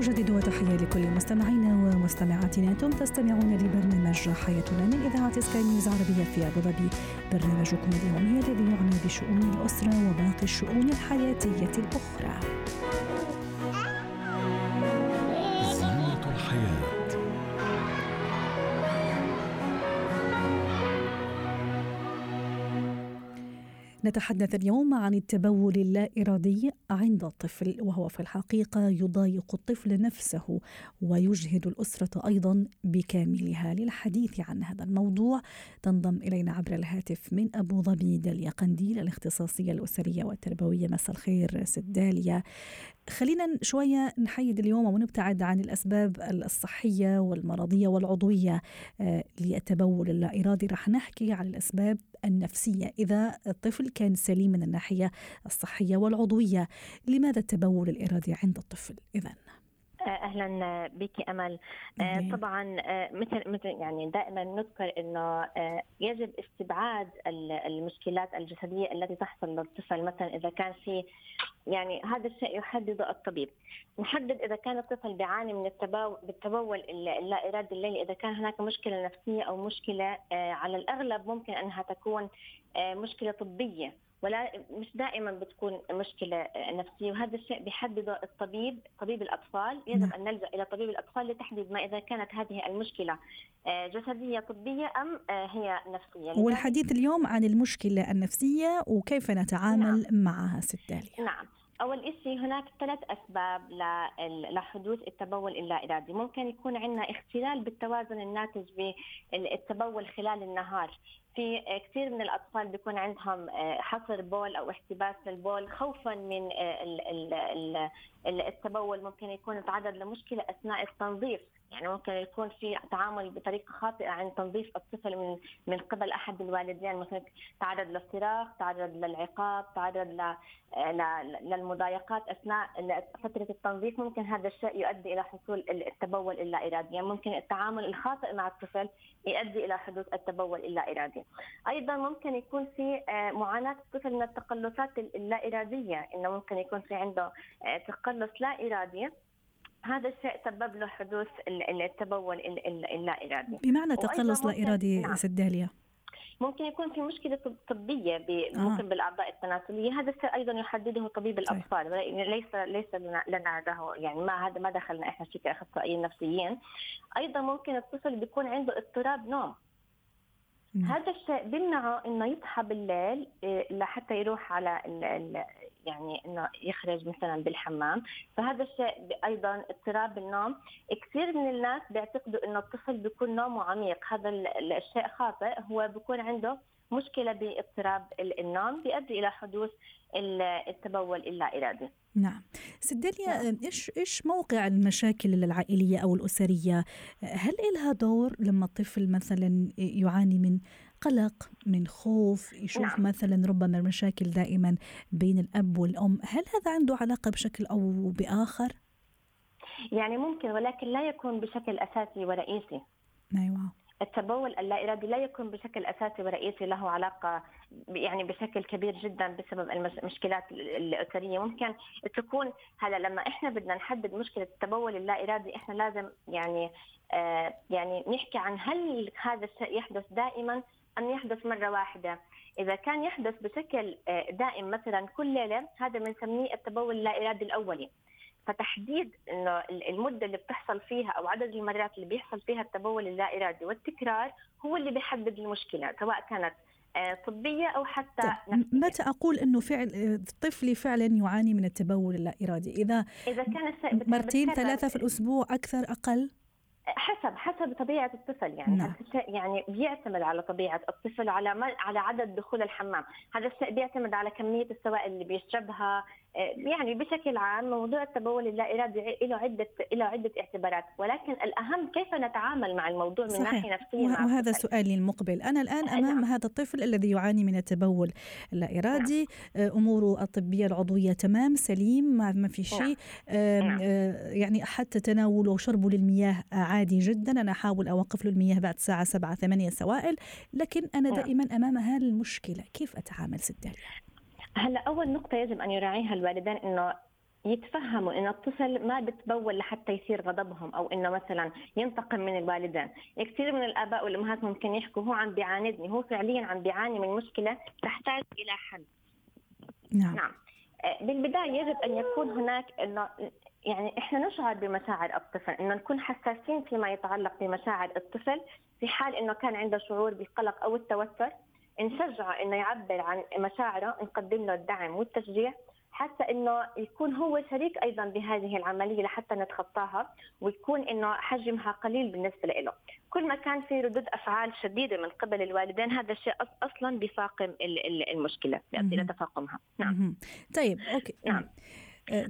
نجدد تحية لكل مستمعينا ومستمعاتنا. أنتم تستمعون لبرنامج حياتنا من إذاعة سكاي نيوز عربية في أبو ظبي. برنامجكم اليومي الذي يعنى بشؤون الأسرة وباقي الشؤون الحياتية الأخرى. نتحدث اليوم عن التبول اللا إرادي عند الطفل وهو في الحقيقة يضايق الطفل نفسه ويجهد الأسرة أيضا بكاملها للحديث عن هذا الموضوع. تنضم إلينا عبر الهاتف من أبو ظبي داليا قنديل الاختصاصية الأسرية والتربوية. مساء الخير ست داليا. خلينا شوية نحيد اليوم ونبتعد عن الأسباب الصحية والمرضية والعضوية آه، للتبول اللا إرادي رح نحكي عن الأسباب النفسية. إذا الطفل كان سليم من الناحية الصحية والعضوية لماذا التبول الإرادي عند الطفل؟ إذا؟ أهلا بك أمل. أهلين. طبعا مثل مثل يعني دائما نذكر إنه يجب استبعاد ال- المشكلات الجسدية التي تحصل للطفل. مثلا إذا كان في يعني هذا الشيء يحدده الطبيب. نحدد إذا كان الطفل بيعاني من التبول اللا ارادي الليلي إذا كان هناك مشكلة نفسية أو مشكلة آه، على الأغلب ممكن أنها تكون آه، مشكلة طبية. ولا مش دائما بتكون مشكلة نفسية وهذا الشيء بيحدده الطبيب طبيب الأطفال يجب نعم. أن نلجأ إلى طبيب الأطفال لتحديد ما إذا كانت هذه المشكلة آه، جسدية طبية أم آه، هي نفسية. والحديث اليوم عن المشكلة النفسية وكيف نتعامل معها ست نعم. أول شيء هناك ثلاث أسباب لحدوث التبول اللا إرادي ممكن يكون عندنا اختلال بالتوازن الناتج بالتبول خلال النهار. في كثير من الأطفال بيكون عندهم آه، حصر بول أو احتباس للبول خوفا من آه، ال- ال- ال- ال- التبول. ممكن يكون يتعرض لمشكلة أثناء التنظيف. يعني ممكن يكون في تعامل بطريقة خاطئة عن تنظيف الطفل من من قبل أحد الوالدين مثلا تعرض للصراخ تعرض للعقاب تعرض للمضايقات. أثناء فترة التنظيف ممكن هذا الشيء يؤدي إلى حصول التبول اللا ارادي، يعني ممكن التعامل الخاطئ مع الطفل يؤدي إلى حدوث التبول اللا ارادي. أيضا ممكن يكون في آه، معاناة الطفل من التقلصات اللا إرادية، إنه ممكن يكون في عنده آه، تقلص لا إرادي. هذا الشيء سبب له حدوث ال- ال- التبول ال- ال- اللا إرادي. بمعنى تقلص لا إرادي نعم. ست داليا ممكن يكون في مشكلة طب- طبية ب- آه. ممكن بالأعضاء التناسلية هذا الشيء أيضا يحدده طبيب ولا- ليس ليس لنا, له يعني ما هذا ما دخلنا إحنا شيء كأخصائيين نفسيين أيضا ممكن الطفل بيكون عنده اضطراب نوم مم. هذا الشيء بيمنعه إنه يصحى بالليل إيه، لحتى يروح على يعني إنه يخرج مثلا بالحمام. فهذا الشيء أيضا اضطراب النوم. كثير من الناس بيعتقدوا إنه الطفل بيكون نومه عميق. هذا ال- ال- الشيء خاطئ. هو بيكون عنده مشكلة باضطراب ال- النوم بيؤدي إلى حدوث ال- التبول اللا ارادي نعم. ست داليا إيش إيش موقع المشاكل العائلية أو الأسرية؟ هل إلها دور لما الطفل مثلا يعاني من قلق من خوف يشوف نعم. مثلا ربما مشاكل دائما بين الأب والأم. هل هذا عنده علاقة بشكل أو بآخر؟ يعني ممكن ولكن لا يكون بشكل أساسي ورئيسي أيوه. التبول اللا إرادي لا يكون بشكل أساسي ورئيسي له علاقة يعني بشكل كبير جدا بسبب المشكلات ال- الأسرية. ممكن تكون هلا لما إحنا بدنا نحدد مشكلة التبول اللا إرادي إحنا لازم يعني آه يعني نحكي عن هل هذا الشيء يحدث دائما ام يحدث مرة واحدة. إذا كان يحدث بشكل آه دائم مثلا كل ليلة هذا بنسميه التبول اللا ارادي الأولي. فتحديد إنه المدة اللي بتحصل فيها أو عدد المرات اللي بيحصل فيها التبول اللا ارادي والتكرار هو اللي بيحدد المشكلة سواء كانت آه، طبية أو حتى طيب نفسية. متى أقول إنه فعل طفلي فعلا يعاني من التبول اللا ارادي إذا إذا كان مرتين ثلاثة في الأسبوع أكثر أقل؟ حسب حسب طبيعة الطفل يعني نعم. يعني بيعتمد على طبيعة الطفل على ما على عدد دخول الحمام هذا الشيء بيعتمد على كمية السوائل اللي بيشربها آه، يعني بشكل عام موضوع التبول اللا ارادي له عدة له عدة اعتبارات ولكن الأهم كيف نتعامل مع الموضوع من صحيح. ناحية نفسية وه- مع وهذا الطفل. سؤالي المقبل أنا الآن آه، أمام نعم. هذا الطفل الذي يعاني من التبول اللا إرادي آه، أموره الطبية العضوية تمام سليم ما في شيء آم، نعم. آه، يعني حتى تناوله وشربه للمياه عادي جدا أنا أحاول أوقف له المياه بعد ساعة سبعة ثمانية سوائل لكن أنا نعم. دائما أمام هذه المشكلة كيف أتعامل ست داليا؟ هلا أول نقطة يجب أن يراعيها الوالدين إنه يتفهموا إن الطفل ما بتبول لحتى يثير غضبهم أو إنه مثلا ينتقم من الوالدين، كثير من الآباء والأمهات ممكن يحكوا هو عم بيعاندني، هو فعليا عم بيعاني من مشكلة تحتاج إلى حل. نعم نعم آه، بالبداية يجب أن يكون هناك إنه يعني إحنا نشعر بمشاعر الطفل إنه نكون حساسين فيما يتعلق بمشاعر الطفل في حال إنه كان عنده شعور بالقلق أو التوتر نشجعه إنه يعبر عن مشاعره نقدم له الدعم والتشجيع حتى إنه يكون هو شريك أيضا بهذه العملية لحتى نتخطاها ويكون إنه حجمها قليل بالنسبة له. كل ما كان في ردود أفعال شديدة من قبل الوالدين هذا الشيء أصلا بيفاقم المشكلة بيؤدي إلى تفاقمها. نعم. طيب أوكي. نعم.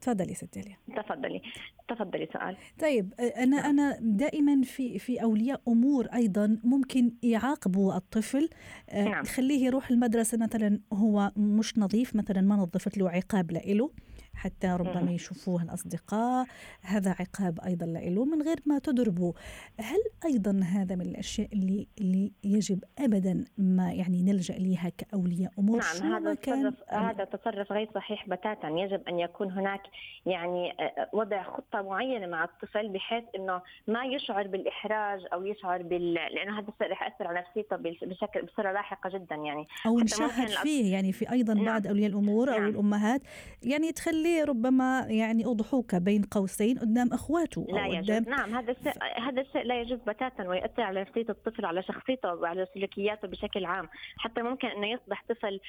تفضلي ست داليا. تفضلي. تفضلي سؤال. طيب أه، أنا أنا دائما في في أولياء أمور أيضا ممكن يعاقبوا الطفل أه، نعم. تخليه يروح المدرسة مثلا هو مش نظيف مثلا ما نظفت له عقاب له حتى ربما يشوفوه الأصدقاء هذا عقاب أيضا له من غير ما تضربوا هل أيضا هذا من الأشياء اللي, اللي يجب أبدا ما يعني نلجأ لها كأولياء أمور؟ نعم هذا تصرف هذا تصرف غير صحيح بتاتا. يجب أن يكون هناك يعني وضع خطة معينة مع الطفل بحيث أنه ما يشعر بالإحراج أو يشعر بال لأنه هذا رح يأثر على نفسيته بشكل بصورة لاحقة جدا يعني. أو نشاهد فيه. يعني في أيضا نعم. بعض أولياء الأمور أو نعم. الأمهات. يعني تخلي اللي ربما يعني أضحوك بين قوسين قدام أخواته لا أو قدام نعم هذا الشيء هذا الشيء لا يجوز بتاتا ويؤثر على نفسية الطفل على شخصيته وعلى سلوكياته بشكل عام. حتى ممكن أنه يصبح طفل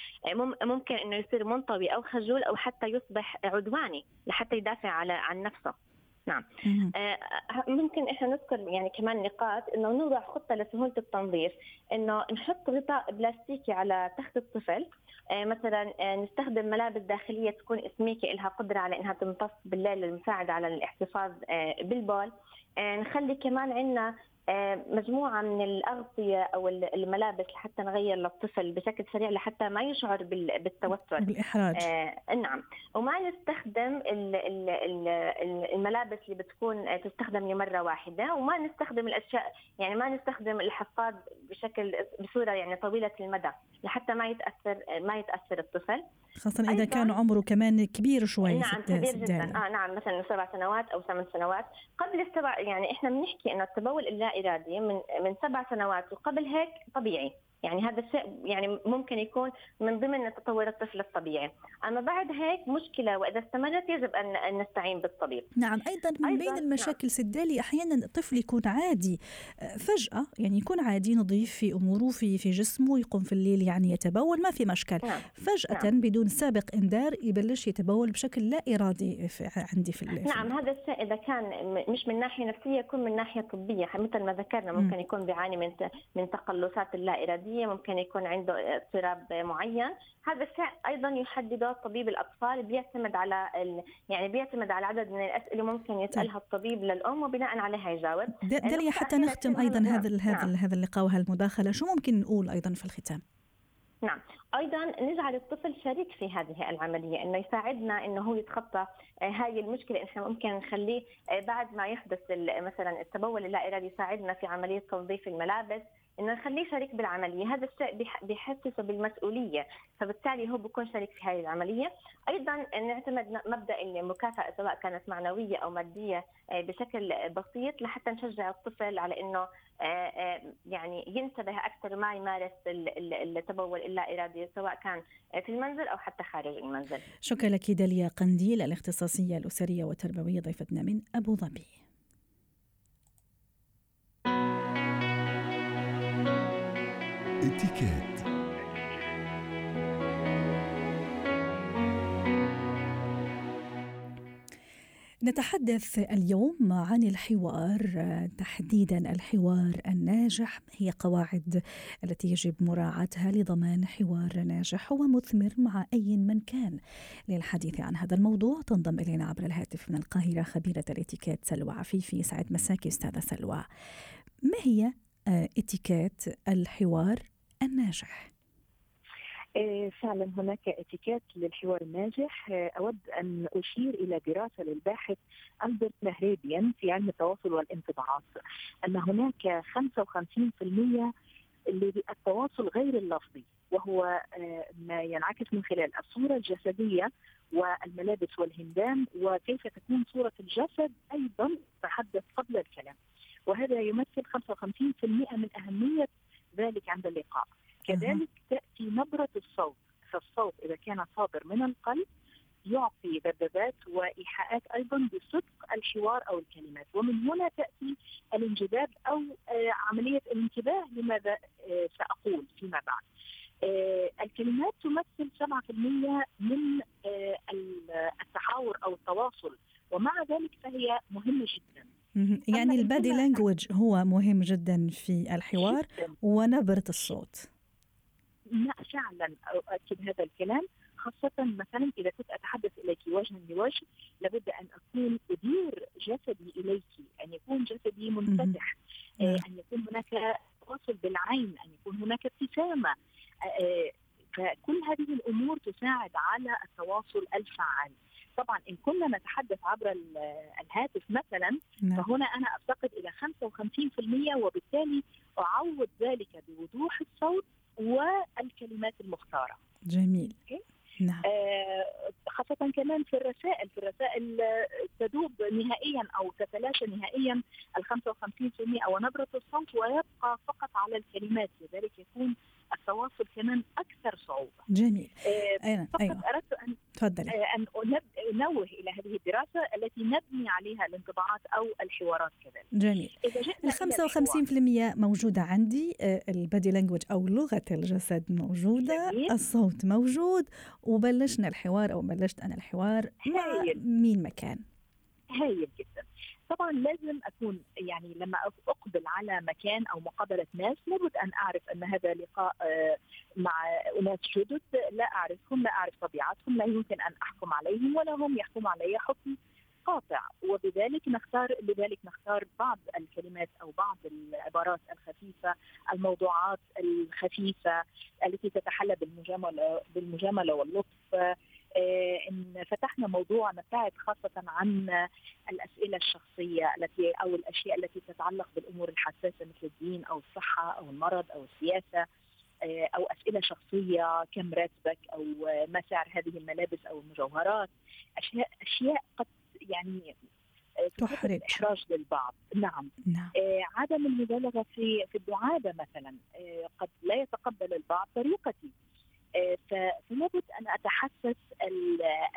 ممكن أنه يصير منطوي أو خجول أو حتى يصبح عدواني لحتى يدافع على عن نفسه. نعم. آه ممكن إحنا نذكر يعني كمان نقاط إنه نوضع خطة لسهولة التنظيف إنه نحط غطاء بلاستيكي على تخت الطفل. آه، مثلا آه، نستخدم ملابس داخلية تكون اسميكه لها قدرة على إنها تمتص بالليل للمساعده على الاحتفاظ آه، بالبول. نخلي كمان عندنا مجموعة من الأغطية أو الملابس لحتى نغير للطفل بشكل سريع لحتى ما يشعر بالتوتر. بالإحراج. آه نعم. وما نستخدم الملابس اللي بتكون تستخدم لمرة واحدة وما نستخدم الأشياء يعني ما نستخدم الحفاظ بشكل بصورة يعني طويلة المدى لحتى ما يتأثر ما يتأثر الطفل. خاصة إذا كان عمره كمان كبير شوي نعم كبير جدا. آه نعم مثلا سبع سنوات أو ثمان سنوات. قبل السبع يعني إحنا بنحكي إنه التبول اللا إرادي من من سبع سنوات وقبل هيك طبيعي. يعني هذا الشيء يعني ممكن يكون من ضمن تطور الطفل الطبيعي أما بعد هيك مشكلة وإذا استمرت يجب ان نستعين بالطبيب نعم أيضا من أيضاً بين المشاكل نعم. سدالي أحيانا الطفل يكون عادي آه، فجأة يعني يكون عادي نظيف في أموره في في جسمه يقوم في الليل يعني يتبول ما في مشكل نعم. فجأة نعم. بدون سابق إنذار يبلش يتبول بشكل لا إرادي في عندي في الليل نعم هذا الشيء إذا كان مش من ناحية نفسية يكون من ناحية طبية مثل ما ذكرنا ممكن يكون بيعاني من من تقلصات اللا إرادية الجسديه ممكن يكون عنده اضطراب معين. هذا الشيء أيضا يحدده طبيب الأطفال بيعتمد على ال... يعني بيعتمد على عدد من الأسئلة ممكن يسألها الطبيب للأم وبناء عليها يجاوب. دليا حتى نختم أيضا هذا هذا نعم. هذا اللقاء وهالمداخله شو ممكن نقول أيضا في الختام؟ نعم. أيضا نجعل الطفل شريك في هذه العملية إنه يساعدنا إنه هو يتخطى آه، هاي المشكلة. إحنا ممكن نخليه آه، بعد ما يحدث مثلا التبول اللا إرادي يساعدنا في عملية تنظيف الملابس انه نخليه شريك بالعملية هذا الشيء بيحسسه بالمسؤولية فبالتالي هو بيكون شريك في هذه العملية أيضا نعتمد مبدأ المكافأة سواء كانت معنوية أو مادية آه، بشكل بسيط لحتى نشجع الطفل على إنه آه، آه، يعني ينتبه أكثر ما يمارس التبول اللا ارادي سواء كان في المنزل أو حتى خارج المنزل. شكرا لك داليا قنديل الاختصاصية الأسرية والتربوية ضيفتنا من أبو ظبي. اتكات نتحدث اليوم عن الحوار تحديدا الحوار الناجح. هي قواعد التي يجب مراعاتها لضمان حوار ناجح ومثمر مع أي من كان للحديث عن هذا الموضوع. تنضم إلينا عبر الهاتف من القاهرة خبيرة الإتيكيت سلوى عفيفي. سعد مساكي أستاذة سلوى. ما هي إتيكيت الحوار الناجح؟ إيه، فعلا هناك إتيكيت للحوار الناجح إيه، أود أن أشير إلى دراسة للباحث ألبرت مهريبيان في علم التواصل والانطباعات أن هناك 55% للتواصل غير اللفظي وهو ما ينعكس من خلال الصورة الجسدية والملابس والهندام وكيف تكون صورة الجسد أيضا تحدث قبل الكلام وهذا يمثل 55% من أهمية ذلك عند اللقاء. كذلك تأتي نبرة الصوت. فالصوت إذا كان صادر من القلب يعطي ذبذبات وإيحاءات أيضا بصدق الحوار أو الكلمات. ومن هنا تأتي الانجذاب أو آه، عملية الانتباه لماذا آه، سأقول فيما بعد. آه، الكلمات تمثل 7% من التحاور أو التواصل. ومع ذلك فهي مهمة جدا. يعني البادي لانجوج هو مهم جدا في الحوار جداً. ونبرة الصوت. فعلا أؤكد هذا الكلام. خاصة مثلا إذا كنت أتحدث إليك وجها لوجه لابد أن أكون أدير جسدي إليك أن يكون جسدي منفتح آه أن يكون هناك تواصل بالعين أن يكون هناك ابتسامة آه, آه، فكل هذه الأمور تساعد على التواصل الفعال. طبعا إن كنا نتحدث عبر الهاتف مثلا نعم. فهنا أنا أفتقد إلى 55% وبالتالي أعوض ذلك بوضوح الصوت والكلمات المختارة. جميل. نعم. آه خاصة كمان في الرسائل في الرسائل تذوب نهائيا أو تتلاشى نهائيا ال 55% ونبرة الصوت ويبقى فقط على الكلمات لذلك يكون التواصل كمان أكثر صعوبة. جميل. آه أيوة. فقط أيوة. أردت ان تفضلي. آه أن أنوه إلى هذه الدراسة التي نبني عليها الانطباعات أو الحوارات كذلك. جميل. ال 55% موجودة عندي آه البادي لانجوج أو لغة الجسد موجودة، جميل. الصوت موجود وبلشنا الحوار أو بلشت أنا الحوار مع مين مكان. هايل جدا. طبعا لازم أكون يعني لما أقبل على مكان أو مقابلة ناس لابد أن أعرف أن هذا لقاء آه، مع أناس جدد لا أعرفهم لا أعرف طبيعتهم لا يمكن أن أحكم عليهم ولا هم يحكموا علي حكم قاطع. وبذلك نختار لذلك نختار بعض الكلمات أو بعض العبارات الخفيفة الموضوعات الخفيفة التي تتحلى بالمجامله بالمجاملة واللطف إن فتحنا موضوع نبتعد خاصة عن الأسئلة الشخصية التي أو الأشياء التي تتعلق بالأمور الحساسة مثل الدين أو الصحة أو المرض أو السياسة آه، أو أسئلة شخصية كم راتبك أو ما سعر هذه الملابس أو المجوهرات. أشياء أشياء قد يعني آه، تحرج احراج للبعض. نعم, نعم. آه عدم المبالغة في في الدعابة مثلا آه قد لا يتقبل البعض طريقتي. آه فلابد أن اتحسس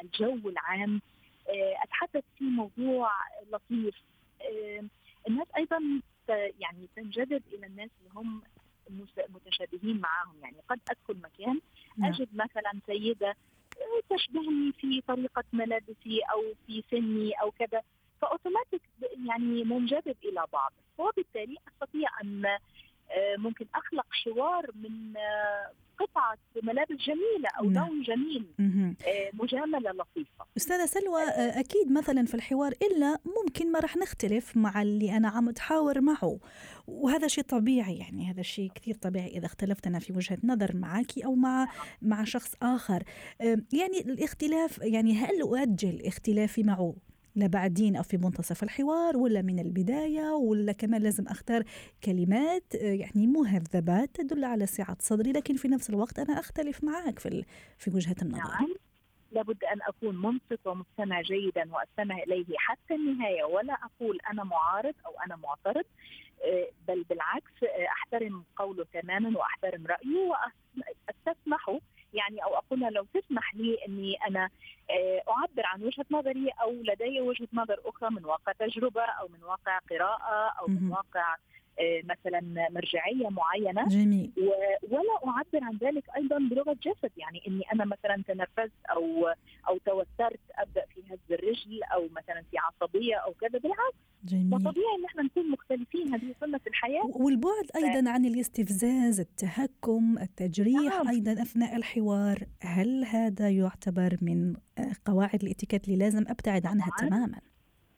الجو العام. آه أتحدث في موضوع لطيف. آه الناس أيضا يعني تنجذب إلى الناس اللي هم متشابهين معهم. يعني قد أدخل مكان نعم. أجد مثلا سيدة تشبهني في طريقة ملابسي أو في سني أو كذا. فأوتوماتيك يعني منجذب إلى بعض. وبالتالي أستطيع أن آه، ممكن أخلق حوار من آه، قطعة ملابس جميلة أو نعم. لون جميل آه، مجاملة لطيفة. أستاذة سلوى أكيد مثلا في الحوار إلا ممكن ما رح نختلف مع اللي أنا عم أتحاور معه وهذا شيء طبيعي يعني هذا شيء كثير طبيعي إذا اختلفت أنا في وجهة نظر معك أو مع مع شخص آخر. يعني الاختلاف يعني هل أؤجل اختلافي معه؟ لبعدين أو في منتصف الحوار ولا من البداية ولا كمان لازم أختار كلمات آه، يعني مهذبات تدل على سعة صدري لكن في نفس الوقت أنا أختلف معك في في وجهة النظر نعم. لابد أن أكون منصت ومستمع جيدا وأستمع إليه حتى النهاية ولا أقول أنا معارض أو أنا معترض آه، بل بالعكس آه، أحترم قوله تماما وأحترم رأيه واستسمحه يعني أو أقول لو تسمح لي إني أنا آه، أعبر عن وجهة نظري أو لدي وجهة نظر أخرى من واقع تجربة أو من واقع قراءة أو من واقع مثلا مرجعية معينة. جميل. ولا أعبر عن ذلك أيضا بلغة جسد. يعني إني أنا مثلا تنرفزت أو أو توترت أبدأ في هز الرجل أو مثلا في عصبية أو كذا. بالعكس جميل. وطبيعي إن إحنا نكون مختلفين. هذه سنة الحياة. والبعد أيضا عن الاستفزاز التهكم التجريح نعم. أيضا أثناء الحوار. هل هذا يعتبر من قواعد الإتيكيت اللي لازم أبتعد عنها طبعا. تماما؟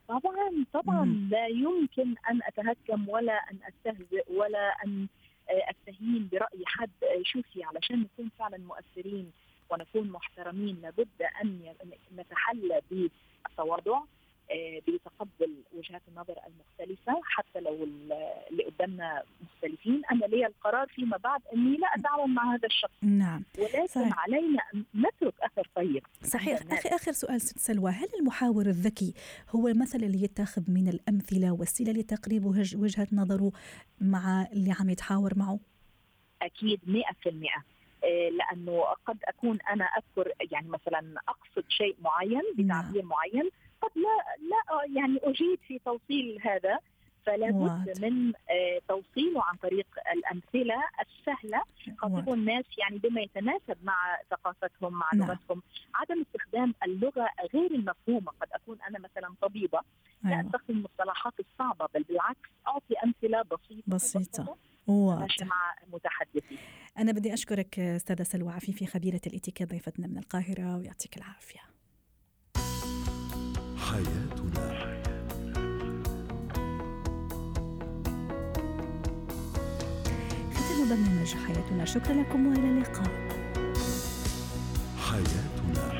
طبعا طبعا مم. لا يمكن أن أتهكم ولا أن أستهزئ ولا أن آه، أستهين برأي حد آه، شوفي علشان نكون فعلا مؤثرين ونكون محترمين لابد أن نتحلى بالتواضع آه، بتقبل وجهات النظر المختلفة حتى لو اللي قدامنا مختلفين. أنا لي القرار فيما بعد إني لا اتعامل مع هذا الشخص. نعم. ولكن صحيح. علينا أن نترك أثر طيب صحيح. أخي آخر سؤال ست سلوى. هل المحاور الذكي هو المثل اللي يتاخذ من الأمثلة والسلة لتقريب وجه- وجهة نظره مع اللي عم يتحاور معه؟ أكيد 100% آه، لأنه قد أكون أنا أذكر يعني مثلا أقصد شيء معين بتعبير معين قد لا لا يعني أجيد في توصيل هذا فلا بد. من آه، توصيله عن طريق الأمثلة السهلة. خاطبوا الناس يعني بما يتناسب مع ثقافتهم مع نعم. لغتهم عدم استخدام اللغة غير المفهومة قد أكون أنا مثلا طبيبة لا أيوة. أستخدم المصطلحات الصعبة بل بالعكس أعطي أمثلة بسيطة. مبسطة واضح مع متحدثي أنا بدي أشكرك أستاذة سلوى عفيفي خبيرة الإتيكيت ضيفتنا من القاهرة ويعطيك العافية حياتنا. ختم برنامج حياتنا شكرا لكم وإلى اللقاء. حياتنا.